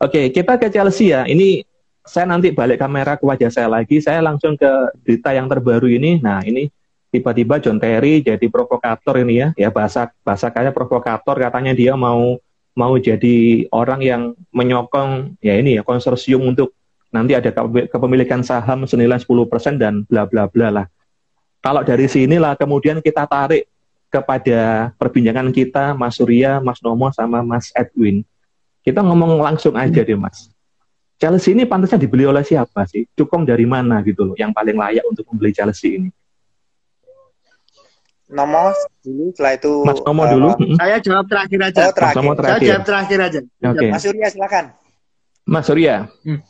Oke, kita ke Chelsea ya. Ini saya nanti balik kamera ke wajah saya lagi. Saya langsung ke berita yang terbaru ini. Nah, ini tiba-tiba John Terry jadi provokator ini ya. Ya bahasa bahasa kayak provokator katanya dia mau mau jadi orang yang menyokong ya ini ya konsorsium untuk nanti ada kepemilikan saham senilai 10% dan bla bla bla lah. Kalau dari sinilah kemudian kita tarik kepada perbincangan kita Mas Surya, Mas Nomo sama Mas Edwin. Kita ngomong langsung aja deh Mas. Chelsea ini pantasnya dibeli oleh siapa sih? Cukong dari mana gitu loh yang paling layak untuk membeli Chelsea ini? Nomo dulu setelah itu Mas Nomo uh, dulu. Saya jawab terakhir aja. Oh, terakhir. Mas terakhir. Saya jawab terakhir aja. Oke. Okay. Mas Surya silakan. Mas Surya. Hmm.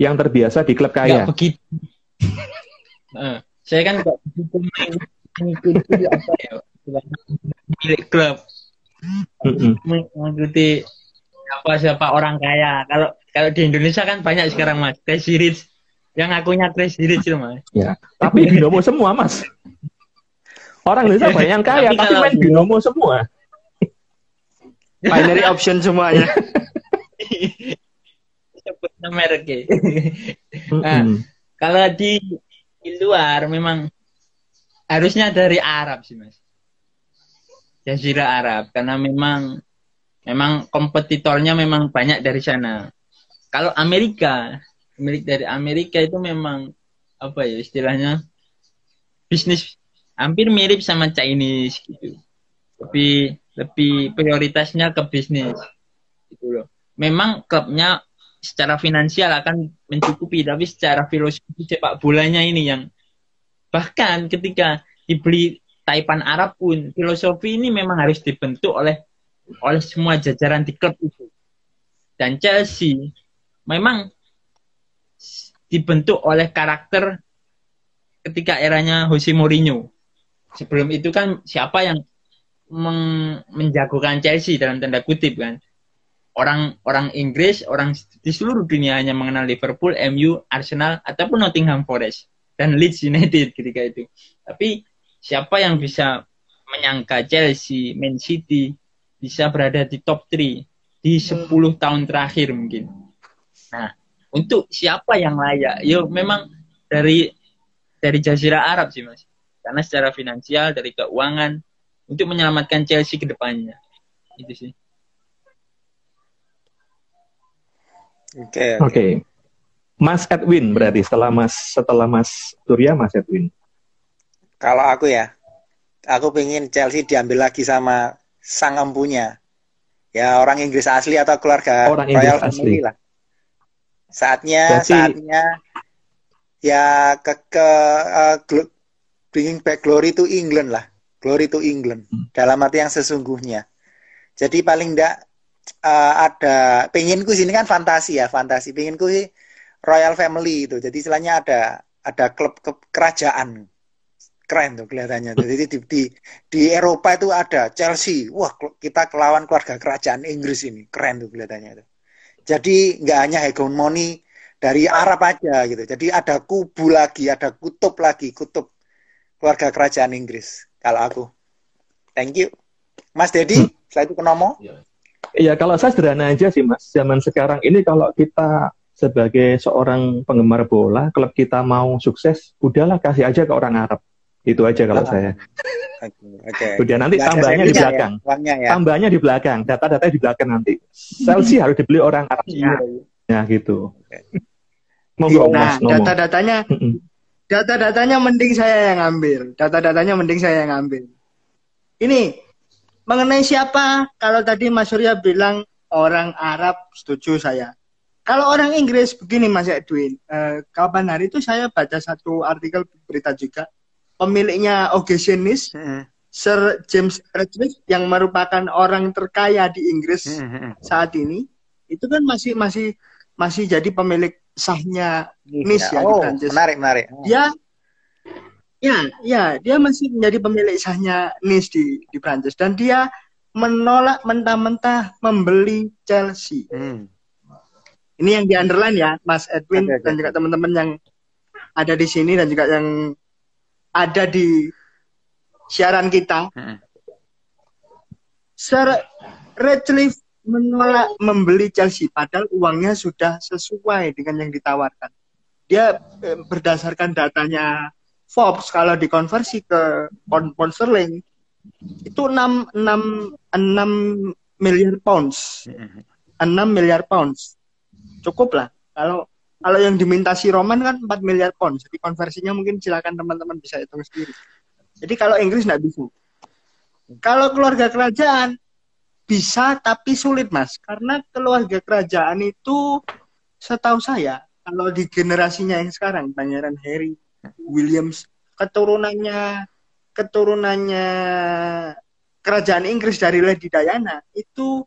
Yang terbiasa di klub kaya. Gak begitu. nah, saya kan nggak begitu mengikuti apa ya milik klub. Mengikuti siapa siapa orang kaya. Kalau kalau di Indonesia kan banyak sekarang mas. Crazy Rich yang akunya Crazy Rich itu mas. Ya. Tapi binomo semua mas. Orang Indonesia banyak yang kaya tapi, tapi main binomo semua. Binary option semuanya. Sebut merek ya. nah, kalau di, di luar memang harusnya dari Arab sih mas. Jazirah Arab karena memang memang kompetitornya memang banyak dari sana. Kalau Amerika, milik dari Amerika itu memang apa ya istilahnya bisnis hampir mirip sama Chinese gitu. Lebih lebih prioritasnya ke bisnis gitu loh. Memang klubnya secara finansial akan mencukupi, tapi secara filosofi sepak bolanya ini yang bahkan ketika dibeli Taipan Arab pun filosofi ini memang harus dibentuk oleh oleh semua jajaran di klub itu. Dan Chelsea memang dibentuk oleh karakter ketika eranya Jose Mourinho. Sebelum itu kan siapa yang menjagokan Chelsea dalam tanda kutip kan? Orang orang Inggris, orang di seluruh dunia hanya mengenal Liverpool, MU, Arsenal ataupun Nottingham Forest dan Leeds United ketika itu. Tapi siapa yang bisa menyangka Chelsea, Man City, bisa berada di top 3 di 10 tahun terakhir mungkin. Nah, untuk siapa yang layak? Yo memang dari dari Jazirah Arab sih, Mas. Karena secara finansial dari keuangan untuk menyelamatkan Chelsea ke depannya. Itu sih. Oke. Okay, Oke. Okay. Mas Edwin berarti setelah Mas setelah Mas Surya Mas Edwin. Kalau aku ya, aku pengen Chelsea diambil lagi sama sang empunya. Ya orang Inggris asli atau keluarga orang Royal Inggris Family asli. lah. Saatnya Berarti... saatnya ya ke ke uh, bringing back glory to England lah. Glory to England hmm. dalam arti yang sesungguhnya. Jadi paling enggak uh, ada penginku sini kan fantasi ya, fantasi. Penginku sih Royal Family itu. Jadi istilahnya ada ada klub ke, kerajaan keren tuh kelihatannya. Jadi di, di di Eropa itu ada Chelsea. Wah, kita kelawan keluarga kerajaan Inggris ini. Keren tuh kelihatannya itu. Jadi nggak hanya hegemoni dari Arab aja gitu. Jadi ada kubu lagi, ada kutub lagi, kutub keluarga kerajaan Inggris. Kalau aku. Thank you. Mas Dedi, hmm. saya itu kenomo. Iya, kalau saya sederhana aja sih Mas. Zaman sekarang ini kalau kita sebagai seorang penggemar bola, klub kita mau sukses, udahlah kasih aja ke orang Arab. Itu aja kalau ah. saya. Oke. Okay, okay. nanti tambahnya di ya, belakang. Ya, ya. Tambahnya di belakang. Data-data di belakang nanti. Chelsea harus dibeli orang Arab. Iya. Ya gitu. Okay. Monggo, nah, data-datanya data-datanya mending saya yang ambil. Data-datanya mending saya yang ambil. Ini mengenai siapa? Kalau tadi Mas Surya bilang orang Arab, setuju saya. Kalau orang Inggris begini Mas Edwin, eh, kapan hari itu saya baca satu artikel berita juga pemiliknya Ogesenis, hmm. Sir James Ratcliffe yang merupakan orang terkaya di Inggris hmm. saat ini, itu kan masih masih masih jadi pemilik sahnya Nis ya, ya oh, di Prancis. Menarik, menarik. Dia ya, ya, dia masih menjadi pemilik sahnya Nis di di Prancis dan dia menolak mentah-mentah membeli Chelsea. Hmm. Ini yang di underline ya, Mas Edwin okay, okay. dan juga teman-teman yang ada di sini dan juga yang ada di siaran kita. Hmm. Sir Redcliffe menolak membeli Chelsea padahal uangnya sudah sesuai dengan yang ditawarkan. Dia eh, berdasarkan datanya Forbes kalau dikonversi ke pound sterling itu 6 6 6 miliar pounds. 6 miliar pounds. Cukup lah. Kalau kalau yang diminta si Roman kan 4 miliar pounds. Jadi konversinya mungkin silakan teman-teman bisa hitung sendiri. Jadi kalau Inggris nggak bisa. Kalau keluarga kerajaan bisa tapi sulit mas karena keluarga kerajaan itu setahu saya kalau di generasinya yang sekarang Pangeran Harry Williams keturunannya keturunannya kerajaan Inggris dari Lady Diana itu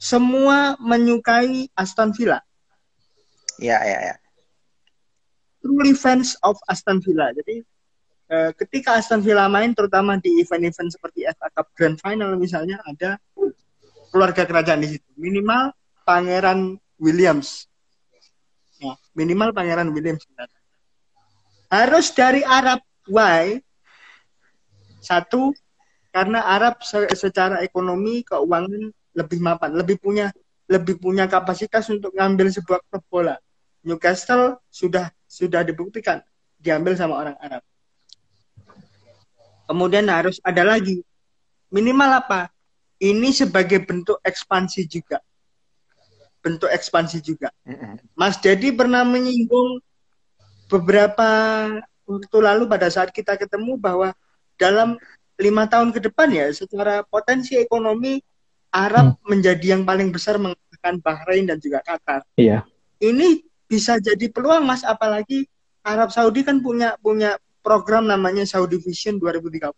semua menyukai Aston Villa. Ya ya ya. Truly fans of Aston Villa. Jadi eh, ketika Aston Villa main terutama di event-event seperti FA Cup Grand Final misalnya ada keluarga kerajaan di situ. Minimal Pangeran Williams. Ya, minimal Pangeran Williams. Harus dari Arab. Why? Satu, karena Arab se secara ekonomi keuangan lebih mapan, lebih punya lebih punya kapasitas untuk ngambil sebuah klub bola. Newcastle sudah sudah dibuktikan diambil sama orang Arab. Kemudian harus ada lagi minimal apa? ini sebagai bentuk ekspansi juga. Bentuk ekspansi juga. Mas Dedi pernah menyinggung beberapa waktu lalu pada saat kita ketemu bahwa dalam lima tahun ke depan ya secara potensi ekonomi Arab hmm. menjadi yang paling besar mengalahkan Bahrain dan juga Qatar. Iya. Ini bisa jadi peluang Mas apalagi Arab Saudi kan punya punya program namanya Saudi Vision 2030.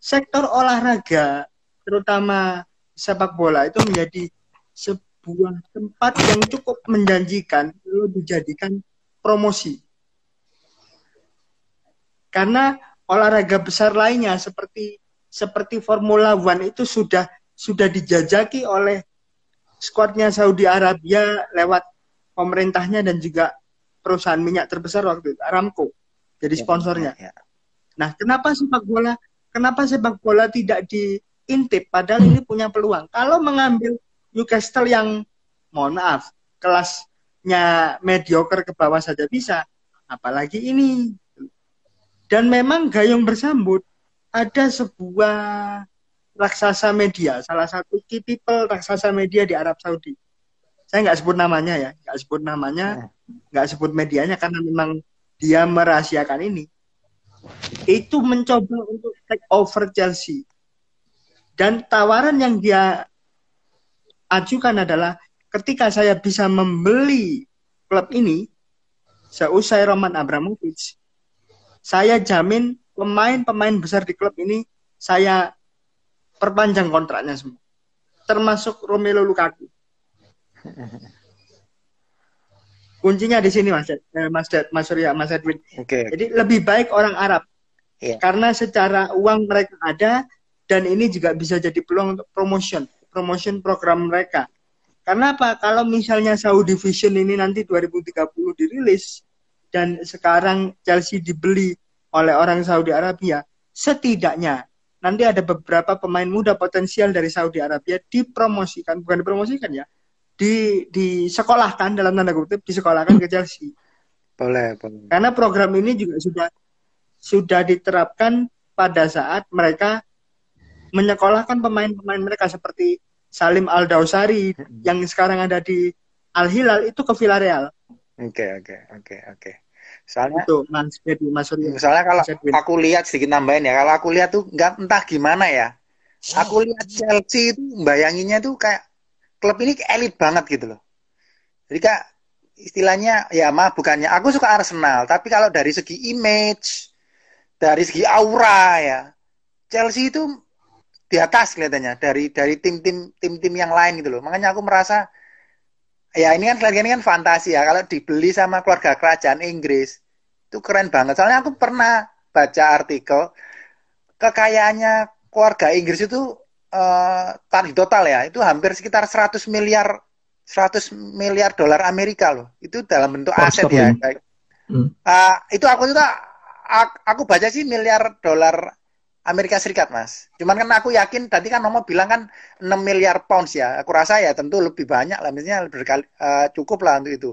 Sektor olahraga terutama sepak bola itu menjadi sebuah tempat yang cukup menjanjikan kalau dijadikan promosi. Karena olahraga besar lainnya seperti seperti Formula One itu sudah sudah dijajaki oleh skuadnya Saudi Arabia lewat pemerintahnya dan juga perusahaan minyak terbesar waktu itu Aramco jadi ya, sponsornya. Ya, ya. Nah, kenapa sepak bola kenapa sepak bola tidak di intip padahal ini punya peluang. Kalau mengambil Newcastle yang mohon maaf kelasnya mediocre ke bawah saja bisa, apalagi ini. Dan memang gayung bersambut ada sebuah raksasa media, salah satu key people raksasa media di Arab Saudi. Saya nggak sebut namanya ya, nggak sebut namanya, nggak sebut medianya karena memang dia merahasiakan ini. Itu mencoba untuk take over Chelsea dan tawaran yang dia ajukan adalah ketika saya bisa membeli klub ini, seusai Roman Abramovich, saya jamin pemain-pemain besar di klub ini saya perpanjang kontraknya semua. Termasuk Romelu Lukaku. Kuncinya di sini Mas, eh, Mas, Mas Surya, Mas Edwin. Okay. Jadi lebih baik orang Arab. Yeah. Karena secara uang mereka ada, dan ini juga bisa jadi peluang untuk promotion promotion program mereka karena apa kalau misalnya Saudi Vision ini nanti 2030 dirilis dan sekarang Chelsea dibeli oleh orang Saudi Arabia setidaknya nanti ada beberapa pemain muda potensial dari Saudi Arabia dipromosikan bukan dipromosikan ya di disekolahkan dalam tanda kutip disekolahkan ke Chelsea boleh boleh karena program ini juga sudah sudah diterapkan pada saat mereka menyekolahkan pemain-pemain mereka seperti Salim Al Dausari hmm. yang sekarang ada di Al Hilal itu ke Villarreal. Oke oke oke oke. Soalnya itu Mas Mas Soalnya kalau aku lihat sedikit nambahin ya, kalau aku lihat tuh nggak entah gimana ya. Aku lihat Chelsea itu bayanginnya tuh kayak klub ini elit banget gitu loh. Jadi kak istilahnya ya mah bukannya aku suka Arsenal, tapi kalau dari segi image, dari segi aura ya, Chelsea itu di atas kelihatannya dari dari tim-tim tim-tim yang lain gitu loh. Makanya aku merasa ya ini kan lagi ini kan fantasi ya kalau dibeli sama keluarga kerajaan Inggris itu keren banget. Soalnya aku pernah baca artikel kekayaannya keluarga Inggris itu uh, total ya itu hampir sekitar 100 miliar 100 miliar dolar Amerika loh. Itu dalam bentuk aset ya. Hmm. Uh, itu aku juga aku baca sih miliar dolar Amerika Serikat, Mas. Cuman kan aku yakin tadi kan Nomo bilang kan 6 miliar pounds ya. Aku rasa ya tentu lebih banyak lah, misalnya berkali uh, cukup lah untuk itu.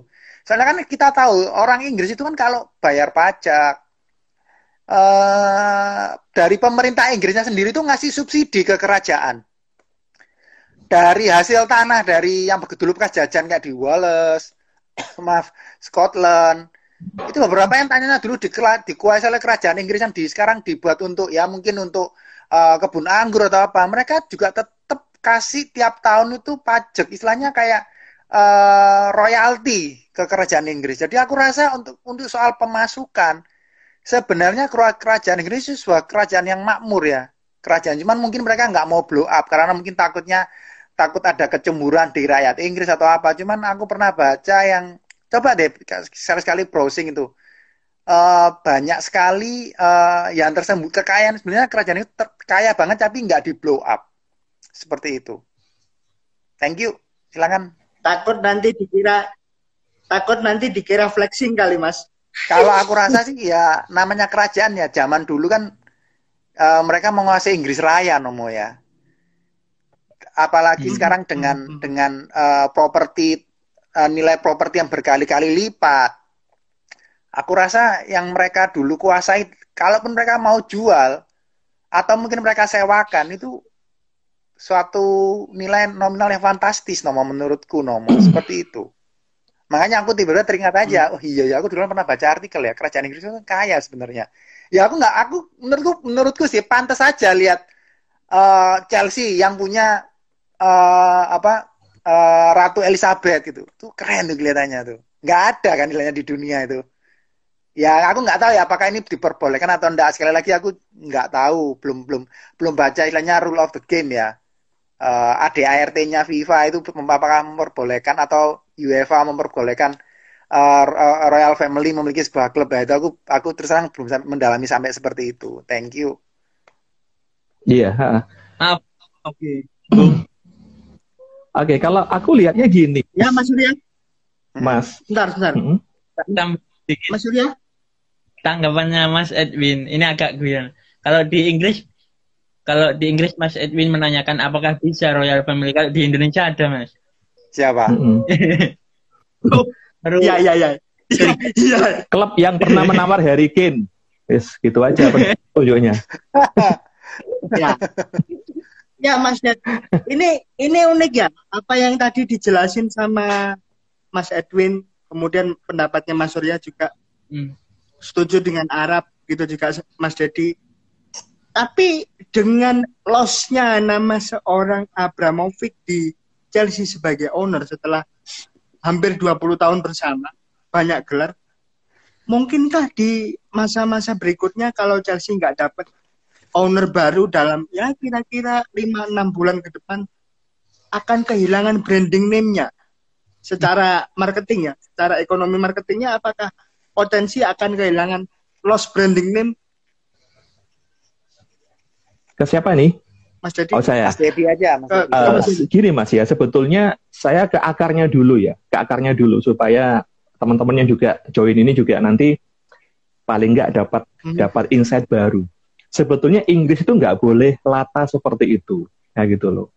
Soalnya kan kita tahu orang Inggris itu kan kalau bayar pajak uh, dari pemerintah Inggrisnya sendiri itu ngasih subsidi ke kerajaan. Dari hasil tanah dari yang dulu bekas jajan kayak di Wales, maaf, Scotland, itu beberapa yang tanya dulu di, dikuasai oleh kerajaan Inggris yang di sekarang dibuat untuk ya mungkin untuk uh, kebun anggur atau apa. Mereka juga tetap kasih tiap tahun itu pajak istilahnya kayak uh, royalti ke kerajaan Inggris. Jadi aku rasa untuk untuk soal pemasukan sebenarnya kerajaan Inggris itu sebuah kerajaan yang makmur ya. Kerajaan cuman mungkin mereka nggak mau blow up karena mungkin takutnya takut ada kecemburuan di rakyat Inggris atau apa. Cuman aku pernah baca yang coba deh sekali-sekali browsing itu. Uh, banyak sekali uh, yang tersembunyi. Kekayaan sebenarnya kerajaan itu kaya banget tapi nggak di blow up. Seperti itu. Thank you. Silakan. Takut nanti dikira takut nanti dikira flexing kali mas. Kalau aku rasa sih ya namanya kerajaan ya zaman dulu kan uh, mereka menguasai Inggris Raya nomo ya. Apalagi hmm. sekarang dengan hmm. dengan uh, properti uh, nilai properti yang berkali-kali lipat. Aku rasa yang mereka dulu kuasai, kalaupun mereka mau jual atau mungkin mereka sewakan itu suatu nilai nominal yang fantastis nomor menurutku nomor seperti itu. Makanya aku tiba-tiba teringat aja, hmm. oh iya ya aku dulu pernah baca artikel ya kerajaan Inggris itu kan kaya sebenarnya. Ya aku nggak, aku menurutku menurutku sih pantas saja lihat uh, Chelsea yang punya uh, apa uh, Ratu Elizabeth gitu. Tuh keren tuh kelihatannya tuh. Nggak ada kan nilainya di dunia itu. Ya aku nggak tahu ya apakah ini diperbolehkan atau enggak. Sekali lagi aku nggak tahu, belum belum belum baca istilahnya rule of the game ya. Uh, eh, ADART-nya FIFA itu apakah memperbolehkan atau UEFA memperbolehkan uh, Royal Family memiliki sebuah klub ya itu aku aku terus terang belum mendalami sampai seperti itu. Thank you. Iya. Yeah. Maaf. Oke. Okay. Oke, kalau aku lihatnya gini. Ya, Mas Surya. Mas. Bentar, bentar. Mm -hmm. Mas Surya. Tanggapannya Mas Edwin, ini agak gue. Kalau di Inggris, kalau di Inggris Mas Edwin menanyakan apakah bisa Royal Family, kalau di Indonesia ada Mas. Siapa? Mm -hmm. oh, ya, ya, ya. Iya. Klub yang pernah menawar Harry Kane. Yes, gitu aja tunjuknya. ya. Ya Mas Dad, ini ini unik ya. Apa yang tadi dijelasin sama Mas Edwin, kemudian pendapatnya Mas Surya juga hmm. setuju dengan Arab gitu juga Mas Dedi. Tapi dengan lossnya nama seorang Abramovich di Chelsea sebagai owner setelah hampir 20 tahun bersama, banyak gelar. Mungkinkah di masa-masa berikutnya kalau Chelsea nggak dapat owner baru dalam ya kira-kira 5-6 bulan ke depan akan kehilangan branding name-nya secara marketing ya, secara ekonomi marketingnya apakah potensi akan kehilangan loss branding name? Ke siapa nih? Mas Dedi. Oh saya. Mas Dedi aja. Mas Dedi. Uh, gini Mas ya, sebetulnya saya ke akarnya dulu ya, ke akarnya dulu supaya teman-teman yang juga join ini juga nanti paling nggak dapat hmm. dapat insight baru sebetulnya Inggris itu nggak boleh lata seperti itu, ya gitu loh.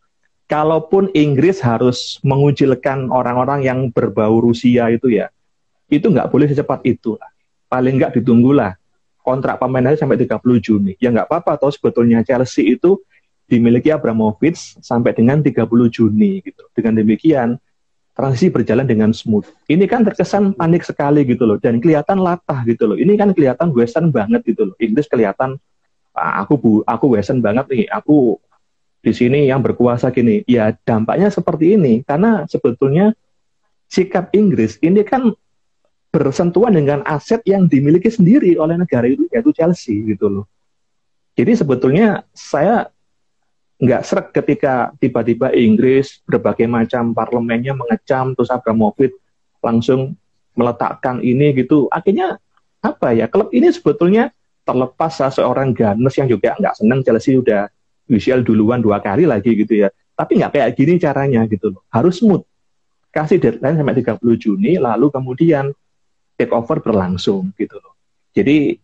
Kalaupun Inggris harus mengucilkan orang-orang yang berbau Rusia itu ya, itu nggak boleh secepat itu. Paling nggak ditunggulah kontrak pemain aja sampai 30 Juni. Ya nggak apa-apa, atau sebetulnya Chelsea itu dimiliki Abramovich sampai dengan 30 Juni gitu. Dengan demikian transisi berjalan dengan smooth. Ini kan terkesan panik sekali gitu loh dan kelihatan latah gitu loh. Ini kan kelihatan western banget gitu loh. Inggris kelihatan aku bu aku wesen banget nih. Aku di sini yang berkuasa gini. Ya dampaknya seperti ini. Karena sebetulnya sikap Inggris ini kan bersentuhan dengan aset yang dimiliki sendiri oleh negara itu yaitu Chelsea gitu loh. Jadi sebetulnya saya nggak serak ketika tiba-tiba Inggris berbagai macam parlemennya mengecam terus Abramovich langsung meletakkan ini gitu. Akhirnya apa ya? Klub ini sebetulnya terlepas seorang Gunners yang juga nggak seneng Chelsea udah UCL duluan dua kali lagi gitu ya. Tapi nggak kayak gini caranya gitu loh. Harus smooth. Kasih deadline sampai 30 Juni, lalu kemudian take over berlangsung gitu loh. Jadi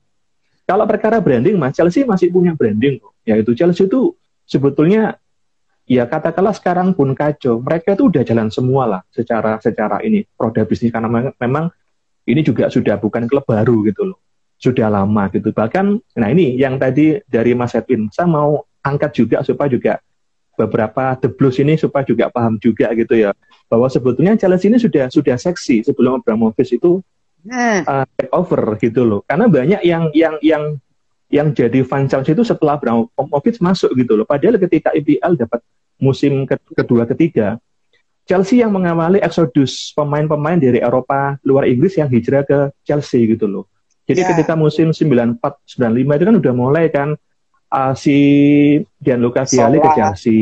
Kalau perkara branding, Mas, Chelsea masih punya branding kok. Yaitu Chelsea itu sebetulnya ya katakanlah sekarang pun kacau. Mereka itu udah jalan semua lah secara secara ini produk bisnis karena memang ini juga sudah bukan klub baru gitu loh. Sudah lama gitu. Bahkan nah ini yang tadi dari Mas Edwin, saya mau angkat juga supaya juga beberapa The Blues ini supaya juga paham juga gitu ya bahwa sebetulnya Chelsea ini sudah sudah seksi sebelum Abramovich itu uh, take over gitu loh. Karena banyak yang yang yang yang jadi fan Chelsea itu setelah Abramovich masuk gitu loh. Padahal ketika IPL dapat musim ke kedua ketiga, Chelsea yang mengawali eksodus pemain-pemain dari Eropa luar Inggris yang hijrah ke Chelsea gitu loh. Jadi yeah. ketika musim 94 95 itu kan udah mulai kan uh, si Gianluca Vialli ke Chelsea,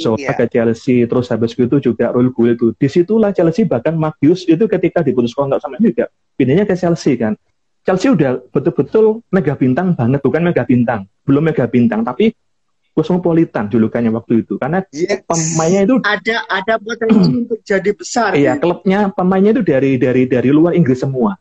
Sola yeah. ke Chelsea, terus habis itu juga Raul Gullit itu. Di situlah Chelsea bahkan Magius itu ketika diputus kontrak sama juga pindahnya ke Chelsea kan. Chelsea udah betul-betul mega bintang banget, bukan mega bintang, belum mega bintang, tapi kosmopolitan julukannya waktu itu karena yes. pemainnya itu ada ada potensi untuk jadi besar. Iya, klubnya pemainnya itu dari dari dari luar Inggris semua.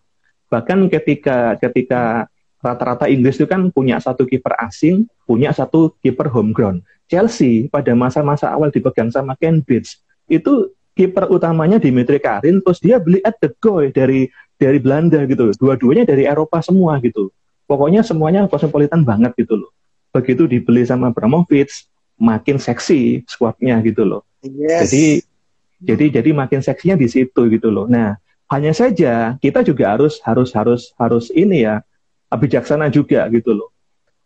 Bahkan ketika ketika rata-rata Inggris itu kan punya satu kiper asing, punya satu kiper homegrown. Chelsea pada masa-masa awal dipegang sama Ken Bates, itu kiper utamanya Dimitri Karin, terus dia beli at the goal dari dari Belanda gitu. Dua-duanya dari Eropa semua gitu. Pokoknya semuanya kosmopolitan banget gitu loh. Begitu dibeli sama Abramovich, makin seksi squadnya gitu loh. Yes. Jadi jadi jadi makin seksinya di situ gitu loh. Nah, hanya saja kita juga harus harus harus harus ini ya bijaksana juga gitu loh.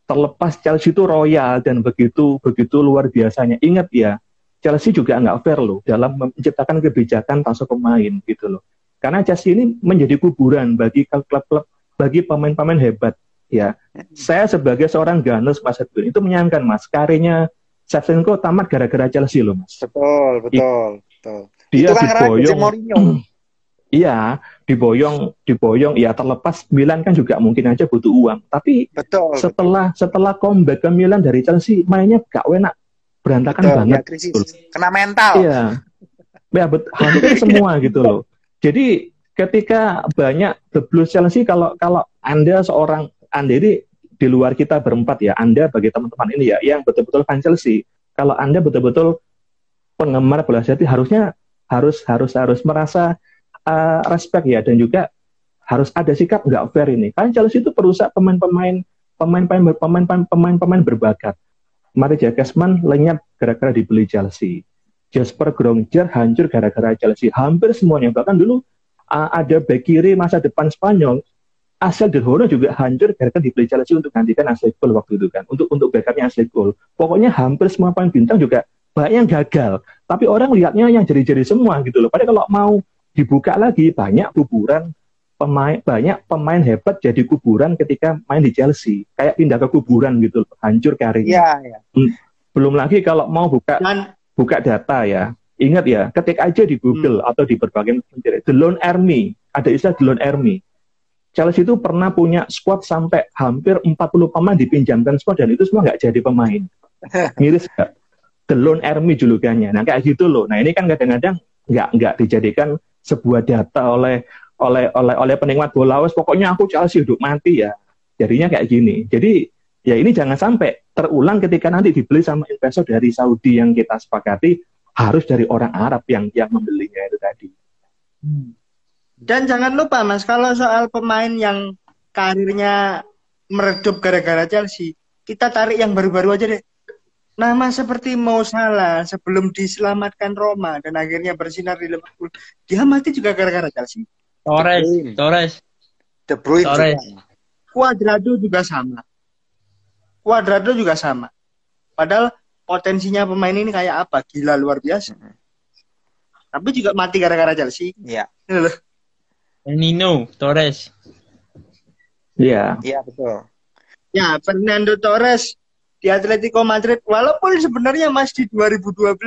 Terlepas Chelsea itu royal dan begitu begitu luar biasanya. Ingat ya, Chelsea juga nggak fair loh dalam menciptakan kebijakan transfer pemain gitu loh. Karena Chelsea ini menjadi kuburan bagi klub-klub bagi pemain-pemain hebat ya. Saya sebagai seorang Gunners Mas Edwin itu menyayangkan Mas karirnya Shevchenko tamat gara-gara Chelsea loh Mas. Betul, betul, betul. Dia itu kan diboyong. Iya, diboyong, diboyong. Ya terlepas Milan kan juga mungkin aja butuh uang. Tapi betul, setelah betul. setelah comeback ke Milan dari Chelsea, mainnya gak enak, berantakan betul, banget. Ya, krisis. Kena mental. Iya, ya betul. Hampir semua gitu loh. Jadi ketika banyak the Blues Chelsea, kalau kalau anda seorang anda ini di luar kita berempat ya, Anda bagi teman-teman ini ya, yang betul-betul fan Chelsea, kalau Anda betul-betul penggemar bola Chelsea harusnya harus harus harus merasa uh, respect ya dan juga harus ada sikap nggak fair ini. Kan Chelsea itu perusak pemain-pemain pemain-pemain pemain-pemain pemain berbakat. Mari Jakesman lenyap gara-gara dibeli Chelsea. Jasper Gronger hancur gara-gara Chelsea. Hampir semuanya. Bahkan dulu uh, ada back kiri masa depan Spanyol. Asal Del Horo juga hancur gara-gara dibeli Chelsea untuk gantikan Ashley Cole waktu itu kan. Untuk untuk backupnya Ashley Cole. Pokoknya hampir semua pemain bintang juga banyak yang gagal. Tapi orang lihatnya yang jadi-jadi semua gitu loh. Padahal kalau mau dibuka lagi banyak kuburan pemain banyak pemain hebat jadi kuburan ketika main di Chelsea. Kayak pindah ke kuburan gitu hancur karirnya. Ya, ya. belum lagi kalau mau buka Dan, buka data ya. Ingat ya ketik aja di Google hmm. atau di berbagai mencari The Lone Army ada istilah The Lone Army Chelsea itu pernah punya squad sampai hampir 40 pemain dipinjamkan squad dan itu semua nggak jadi pemain. Miris gak? The Lone Army julukannya. Nah kayak gitu loh. Nah ini kan kadang-kadang nggak nggak dijadikan sebuah data oleh oleh oleh oleh penikmat bola. Wes pokoknya aku Chelsea hidup mati ya. Jadinya kayak gini. Jadi ya ini jangan sampai terulang ketika nanti dibeli sama investor dari Saudi yang kita sepakati harus dari orang Arab yang yang membelinya itu tadi. Hmm. dan jangan lupa mas kalau soal pemain yang karirnya meredup gara-gara Chelsea kita tarik yang baru-baru aja deh Nama seperti Mo Salah sebelum diselamatkan Roma dan akhirnya bersinar di Liverpool, dia mati juga gara-gara Chelsea. Torres, Torres. De Bruyne. Torres. Cuadrado juga sama. Cuadrado juga sama. Padahal potensinya pemain ini kayak apa? Gila luar biasa. -hmm. Tapi juga mati gara-gara Chelsea. Iya. Nino Torres. Iya. Iya, betul. Ya, Fernando Torres di Atletico Madrid walaupun sebenarnya Mas di 2012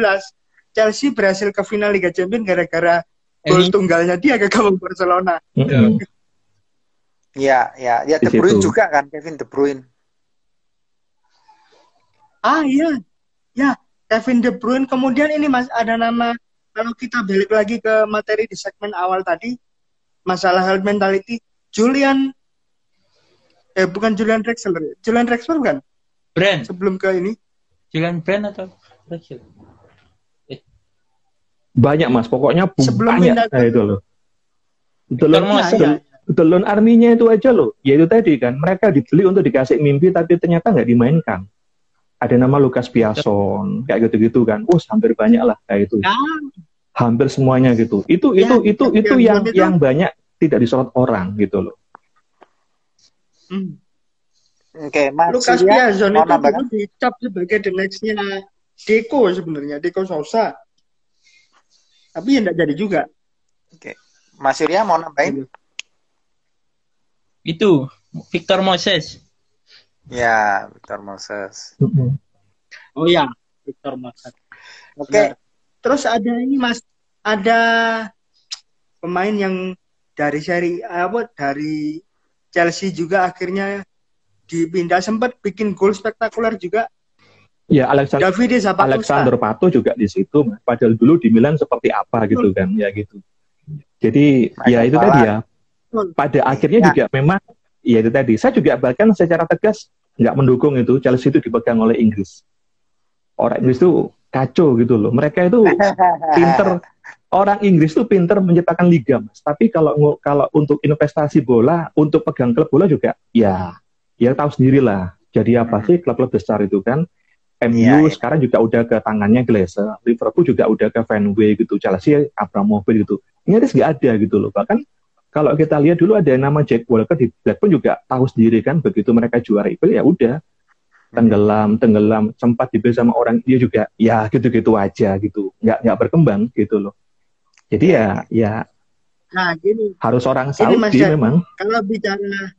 Chelsea berhasil ke final Liga Champions gara-gara gol tunggalnya dia ke gawang Barcelona. Iya, ya, ya De Bruyne juga kan Kevin De Bruyne. Ah iya, ya Kevin De Bruyne. Kemudian ini mas ada nama kalau kita balik lagi ke materi di segmen awal tadi masalah health mentality, Julian Eh bukan Julian Drexler. Julian Drexler kan? Brand. Sebelum ke ini. Julian Brand atau Drexler? Eh. Banyak mas, pokoknya Sebelum banyak nah, itu loh. Delon, ya, Delon arminya itu aja loh. Ya itu tadi kan, mereka dibeli untuk dikasih mimpi tapi ternyata nggak dimainkan. Ada nama Lukas Piason, kayak gitu-gitu kan. Oh, hampir banyak lah kayak itu. Ya. Hampir semuanya gitu. Itu ya, itu itu ya, itu yang itu. yang banyak tidak disorot orang gitu loh. Hmm. Oke, okay, Lukas Piazon itu dulu dicap sebagai the next-nya Deko sebenarnya, Deko Sosa. Tapi ya tidak jadi juga. Oke. Okay. Mas Surya mau nambahin? Itu Victor Moses. Ya, Victor Moses. Oh ya, Victor Moses. Oke. Okay. Terus ada ini Mas, ada pemain yang dari seri apa dari Chelsea juga akhirnya dipindah sempat bikin gol spektakuler juga. Ya Alexander Davide Alexander Pato juga di situ. Padahal dulu di Milan seperti apa gitu kan, ya gitu. Jadi ya itu tadi ya. Pada akhirnya ya. juga memang ya itu tadi. Saya juga bahkan secara tegas nggak mendukung itu Chelsea itu dipegang oleh Inggris. Orang Inggris itu kacau gitu loh. Mereka itu pinter orang Inggris tuh pinter menciptakan liga, Mas. Tapi kalau kalau untuk investasi bola, untuk pegang klub bola juga, ya, ya tahu sendiri lah. Jadi apa sih klub-klub besar itu kan? MU ya, ya. sekarang juga udah ke tangannya Glazer, Liverpool juga udah ke Fenway gitu, Chelsea Abramovich gitu. Inggris nggak ada gitu loh. Bahkan kalau kita lihat dulu ada nama Jack Walker di Blackburn juga tahu sendiri kan, begitu mereka juara itu ya udah tenggelam, tenggelam, sempat dibeli sama orang dia juga ya gitu-gitu aja gitu, nggak nggak berkembang gitu loh. Jadi ya ya nah gini harus orang Saudi Mas, memang. Kalau bicara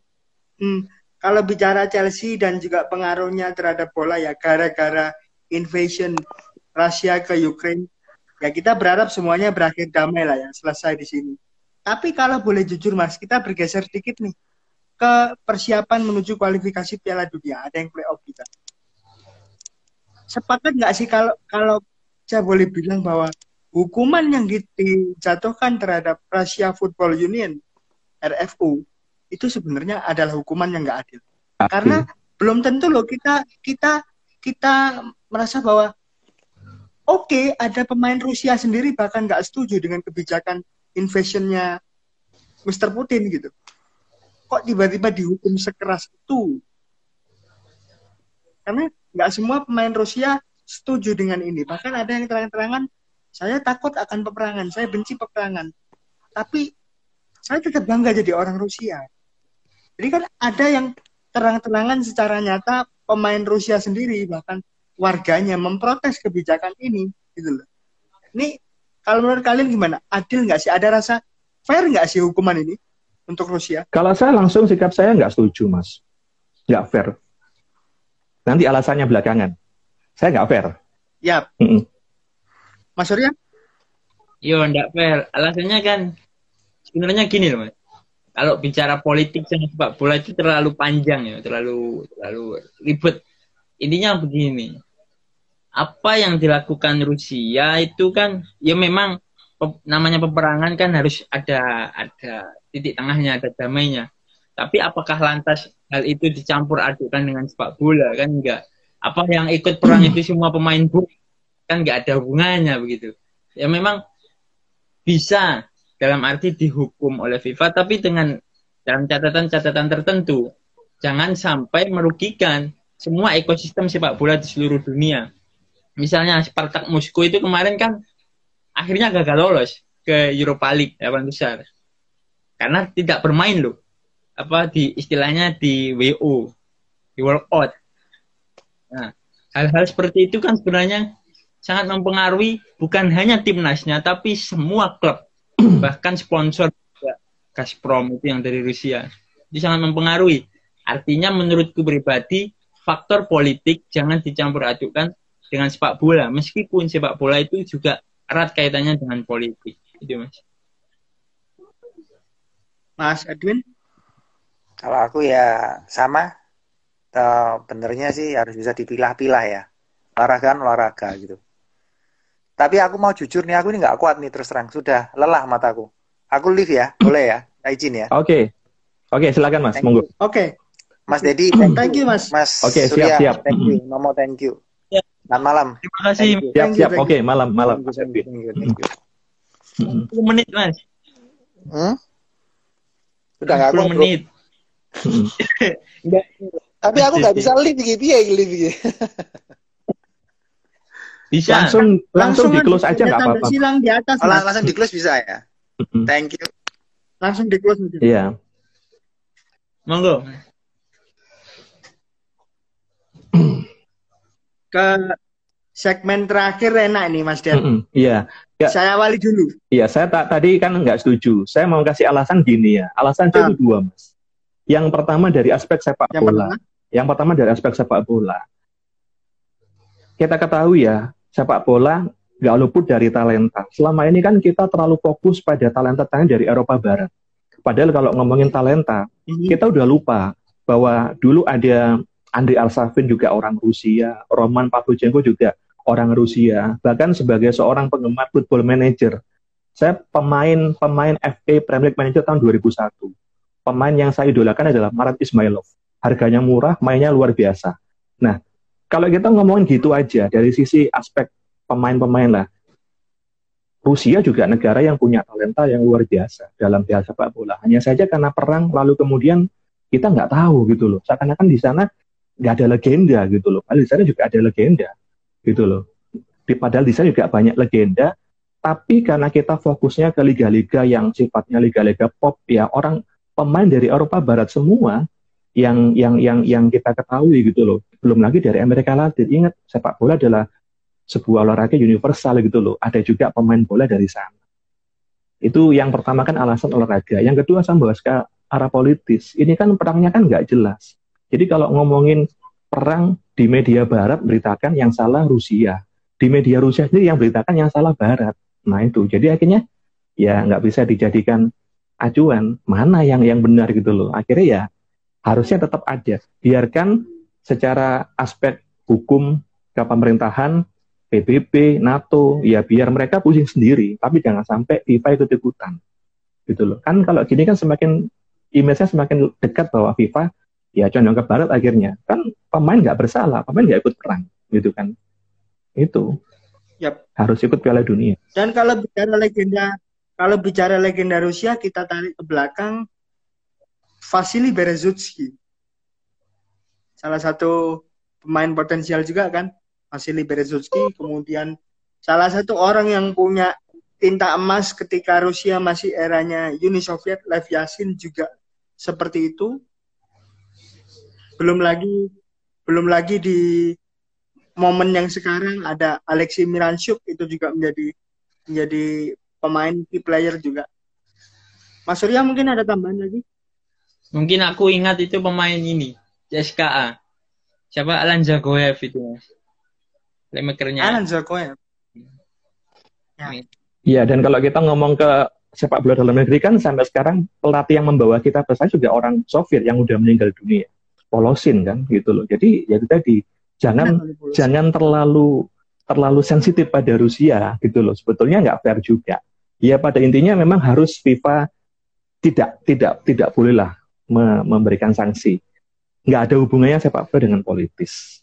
hmm, kalau bicara Chelsea dan juga pengaruhnya terhadap bola ya gara-gara invasion Rusia ke Ukraine ya kita berharap semuanya berakhir damai lah ya selesai di sini. Tapi kalau boleh jujur Mas, kita bergeser sedikit nih ke persiapan menuju kualifikasi Piala Dunia. Ada yang playoff kita. Sepakat nggak sih kalau kalau saya boleh bilang bahwa hukuman yang dijatuhkan terhadap Russia Football Union RFU itu sebenarnya adalah hukuman yang nggak adil. adil. Karena belum tentu loh kita kita kita merasa bahwa oke okay, ada pemain Rusia sendiri bahkan nggak setuju dengan kebijakan invasionnya Mr. Putin gitu. Kok tiba-tiba dihukum sekeras itu? Karena nggak semua pemain Rusia setuju dengan ini. Bahkan ada yang terang-terangan saya takut akan peperangan, saya benci peperangan. Tapi saya tetap bangga jadi orang Rusia. Jadi kan ada yang terang-terangan secara nyata pemain Rusia sendiri bahkan warganya memprotes kebijakan ini gitu loh. Ini kalau menurut kalian gimana? Adil nggak sih? Ada rasa fair nggak sih hukuman ini untuk Rusia? Kalau saya langsung sikap saya nggak setuju, Mas. Nggak fair. Nanti alasannya belakangan. Saya nggak fair. Ya. Mm -mm. Mas Surya? Yo, enggak fair. Alasannya kan sebenarnya gini loh, Mas. Kalau bicara politik sama sepak bola itu terlalu panjang ya, terlalu terlalu ribet. Intinya begini. Apa yang dilakukan Rusia itu kan ya memang namanya peperangan kan harus ada ada titik tengahnya, ada damainya. Tapi apakah lantas hal itu dicampur adukan dengan sepak bola kan enggak? Apa yang ikut perang itu semua pemain bola kan nggak ada hubungannya begitu ya memang bisa dalam arti dihukum oleh FIFA tapi dengan dalam catatan-catatan tertentu. Jangan sampai merugikan semua ekosistem sepak bola di seluruh dunia. Misalnya Spartak Moskow itu kemarin kan akhirnya gagal lolos ke Europa League delapan besar. Karena tidak bermain loh. Apa di istilahnya di WO di World Out. Nah hal-hal seperti itu kan sebenarnya sangat mempengaruhi bukan hanya timnasnya tapi semua klub bahkan sponsor juga Gazprom itu yang dari Rusia. Itu sangat mempengaruhi. Artinya menurutku pribadi faktor politik jangan dicampur adukan dengan sepak bola. Meskipun sepak bola itu juga erat kaitannya dengan politik. Itu mas. Mas Edwin? Kalau aku ya sama. Benernya sih harus bisa dipilah-pilah ya. Olahraga kan olahraga gitu tapi aku mau jujur nih, aku ini nggak kuat nih terus terang. Sudah lelah mataku. Aku live ya, boleh ya? Izin ya. Oke. Okay. Oke, okay, silakan Mas, monggo. Oke. Okay. Mas Dedi, thank, thank you, Mas. Mas Oke, okay, siap, siap. Thank you. Nomo, thank you. Ya. Selamat malam. Terima kasih. Siap, siap. Oke, okay, malam, malam. Thank you, thank you, thank you. 10 menit, Mas. Hmm? Sudah nggak 10 menit. Tapi aku nggak bisa live gitu ya, live gitu. Bisa. Langsung langsung, di close aja nggak apa-apa. Silang di atas. Oh, langsung di close bisa ya. Thank you. Langsung di close aja. Iya. Monggo. Ke segmen terakhir enak nih Mas Iya. Mm -mm, iya. Ya. Saya awali dulu. Iya, saya tak tadi kan nggak setuju. Saya mau kasih alasan gini ya. Alasan saya itu dua, Mas. Yang pertama dari aspek sepak yang bola. Pertama? Yang pertama dari aspek sepak bola. Kita ketahui ya, sepak bola nggak luput dari talenta. Selama ini kan kita terlalu fokus pada talenta-talenta dari Eropa Barat. Padahal kalau ngomongin talenta, mm-hmm. kita udah lupa bahwa dulu ada Andriy Alsavin juga orang Rusia, Roman Pavlyuchenko juga orang Rusia, bahkan sebagai seorang penggemar football manager. Saya pemain pemain FA Premier League Manager tahun 2001. Pemain yang saya idolakan adalah Marat Ismailov. Harganya murah, mainnya luar biasa. Nah, kalau kita ngomongin gitu aja dari sisi aspek pemain-pemain lah, Rusia juga negara yang punya talenta yang luar biasa dalam hal sepak bola. Hanya saja karena perang lalu kemudian kita nggak tahu gitu loh. Seakan-akan di sana nggak ada legenda gitu loh. Padahal di sana juga ada legenda gitu loh. Di, padahal di sana juga banyak legenda, tapi karena kita fokusnya ke liga-liga yang sifatnya liga-liga pop ya orang pemain dari Eropa Barat semua yang yang yang yang kita ketahui gitu loh. Belum lagi dari Amerika Latin. Ingat sepak bola adalah sebuah olahraga universal gitu loh. Ada juga pemain bola dari sana. Itu yang pertama kan alasan olahraga. Yang kedua saya bahas ke arah politis. Ini kan perangnya kan nggak jelas. Jadi kalau ngomongin perang di media barat beritakan yang salah Rusia. Di media Rusia sendiri yang beritakan yang salah barat. Nah itu. Jadi akhirnya ya nggak bisa dijadikan acuan mana yang yang benar gitu loh. Akhirnya ya harusnya tetap ada. Biarkan secara aspek hukum ke pemerintahan, PBB, NATO, ya biar mereka pusing sendiri, tapi jangan sampai FIFA ikut-ikutan. Gitu loh. Kan kalau gini kan semakin image-nya semakin dekat bahwa FIFA ya condong ke barat akhirnya. Kan pemain nggak bersalah, pemain nggak ikut perang, gitu kan. Itu. Yep. Harus ikut Piala Dunia. Dan kalau bicara legenda kalau bicara legenda Rusia kita tarik ke belakang Vasily Berezutsky. Salah satu pemain potensial juga kan, Vasily Berezutsky. Kemudian salah satu orang yang punya tinta emas ketika Rusia masih eranya Uni Soviet, Lev Yashin juga seperti itu. Belum lagi belum lagi di momen yang sekarang ada Alexei Miranchuk itu juga menjadi menjadi pemain key player juga. Mas Surya mungkin ada tambahan lagi? Mungkin aku ingat itu pemain ini, CSKA. Siapa Alan Zagoyev itu, Mas. Playmakernya. Alan Zagoyev. Ya. ya, dan kalau kita ngomong ke sepak bola dalam negeri kan sampai sekarang pelatih yang membawa kita prestasi juga orang Soviet yang udah meninggal dunia. Polosin kan gitu loh. Jadi ya itu tadi jangan jangan terlalu terlalu sensitif pada Rusia gitu loh. Sebetulnya nggak fair juga. Ya pada intinya memang harus FIFA tidak tidak tidak bolehlah memberikan sanksi. Nggak ada hubungannya sepak bola dengan politis.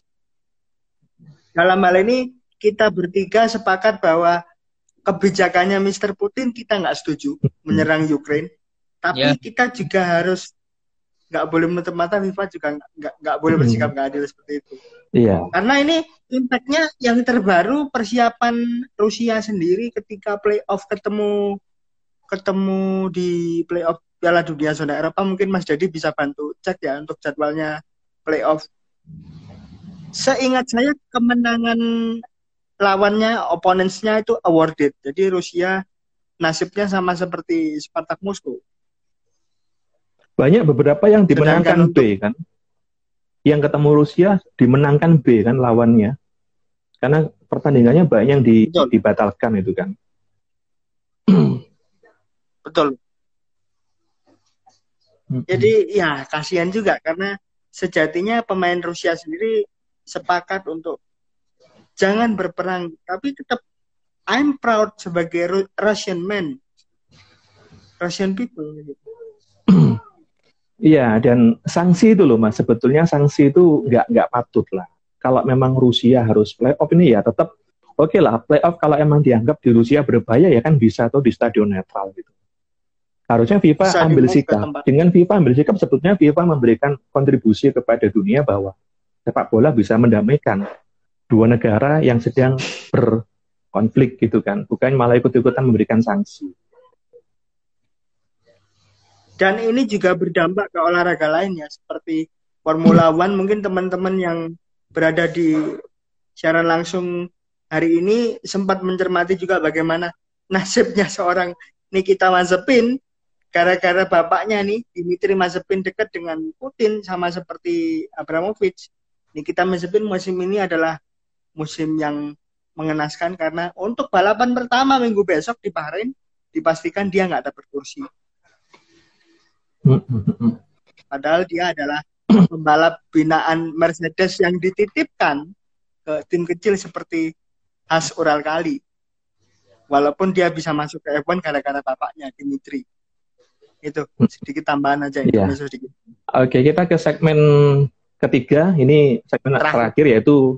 Dalam hal ini kita bertiga sepakat bahwa kebijakannya Mr. Putin kita nggak setuju menyerang Ukraine, tapi yeah. kita juga harus nggak boleh menutup mata FIFA juga nggak nggak boleh bersikap nggak adil seperti itu. Iya. Karena ini impactnya yang terbaru persiapan Rusia sendiri ketika playoff ketemu ketemu di playoff Piala Dunia zona Eropa mungkin Mas Jadi bisa bantu cek ya untuk jadwalnya playoff. Seingat saya kemenangan lawannya, opponentsnya itu awarded. Jadi Rusia nasibnya sama seperti Spartak Moskow. Banyak beberapa yang dimenangkan B kan. Yang ketemu Rusia dimenangkan B kan lawannya. Karena pertandingannya banyak yang di, dibatalkan itu kan. Betul. Jadi ya kasihan juga karena sejatinya pemain Rusia sendiri sepakat untuk jangan berperang, tapi tetap I'm proud sebagai Russian man, Russian people. Gitu. Iya, dan sanksi itu loh mas, sebetulnya sanksi itu nggak nggak patut lah. Kalau memang Rusia harus playoff ini ya tetap oke okay lah playoff kalau emang dianggap di Rusia berbahaya ya kan bisa tuh di stadion netral gitu. Harusnya FIFA bisa ambil sikap. Dengan FIFA ambil sikap sebetulnya FIFA memberikan kontribusi kepada dunia bahwa sepak bola bisa mendamaikan dua negara yang sedang berkonflik gitu kan, bukan malah ikut-ikutan memberikan sanksi. Dan ini juga berdampak ke olahraga lainnya seperti Formula One. Mungkin teman-teman yang berada di siaran langsung hari ini sempat mencermati juga bagaimana nasibnya seorang Nikita Mazepin gara-gara bapaknya nih Dimitri Mazepin dekat dengan Putin sama seperti Abramovich. Nikita Mazepin musim ini adalah musim yang mengenaskan karena untuk balapan pertama minggu besok di Bahrain dipastikan dia nggak dapat kursi. Padahal dia adalah pembalap binaan Mercedes yang dititipkan ke tim kecil seperti Has Ural Kali. Walaupun dia bisa masuk ke F1 gara-gara bapaknya Dimitri. Itu sedikit tambahan aja yeah. sedikit. Oke, kita ke segmen ketiga. Ini segmen terakhir, terakhir yaitu